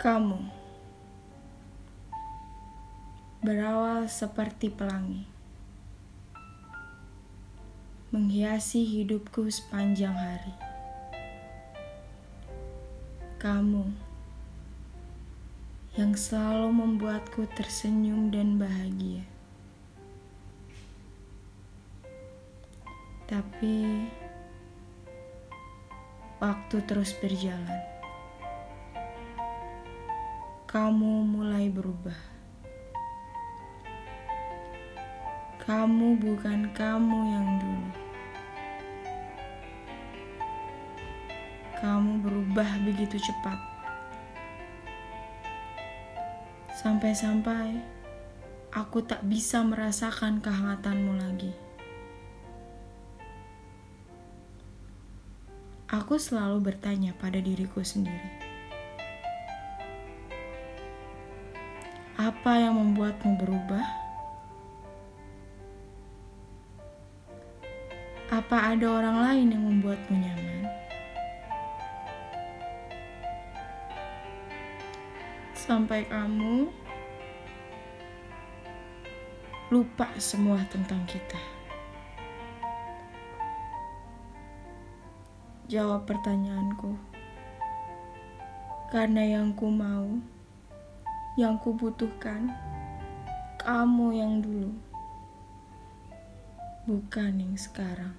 Kamu berawal seperti pelangi, menghiasi hidupku sepanjang hari. Kamu yang selalu membuatku tersenyum dan bahagia. Tapi waktu terus berjalan kamu mulai berubah. Kamu bukan kamu yang dulu. Kamu berubah begitu cepat. Sampai-sampai aku tak bisa merasakan kehangatanmu lagi. Aku selalu bertanya pada diriku sendiri. Apa yang membuatmu berubah? Apa ada orang lain yang membuatmu nyaman? Sampai kamu lupa semua tentang kita. Jawab pertanyaanku. Karena yang ku mau yang kubutuhkan kamu yang dulu, bukan yang sekarang.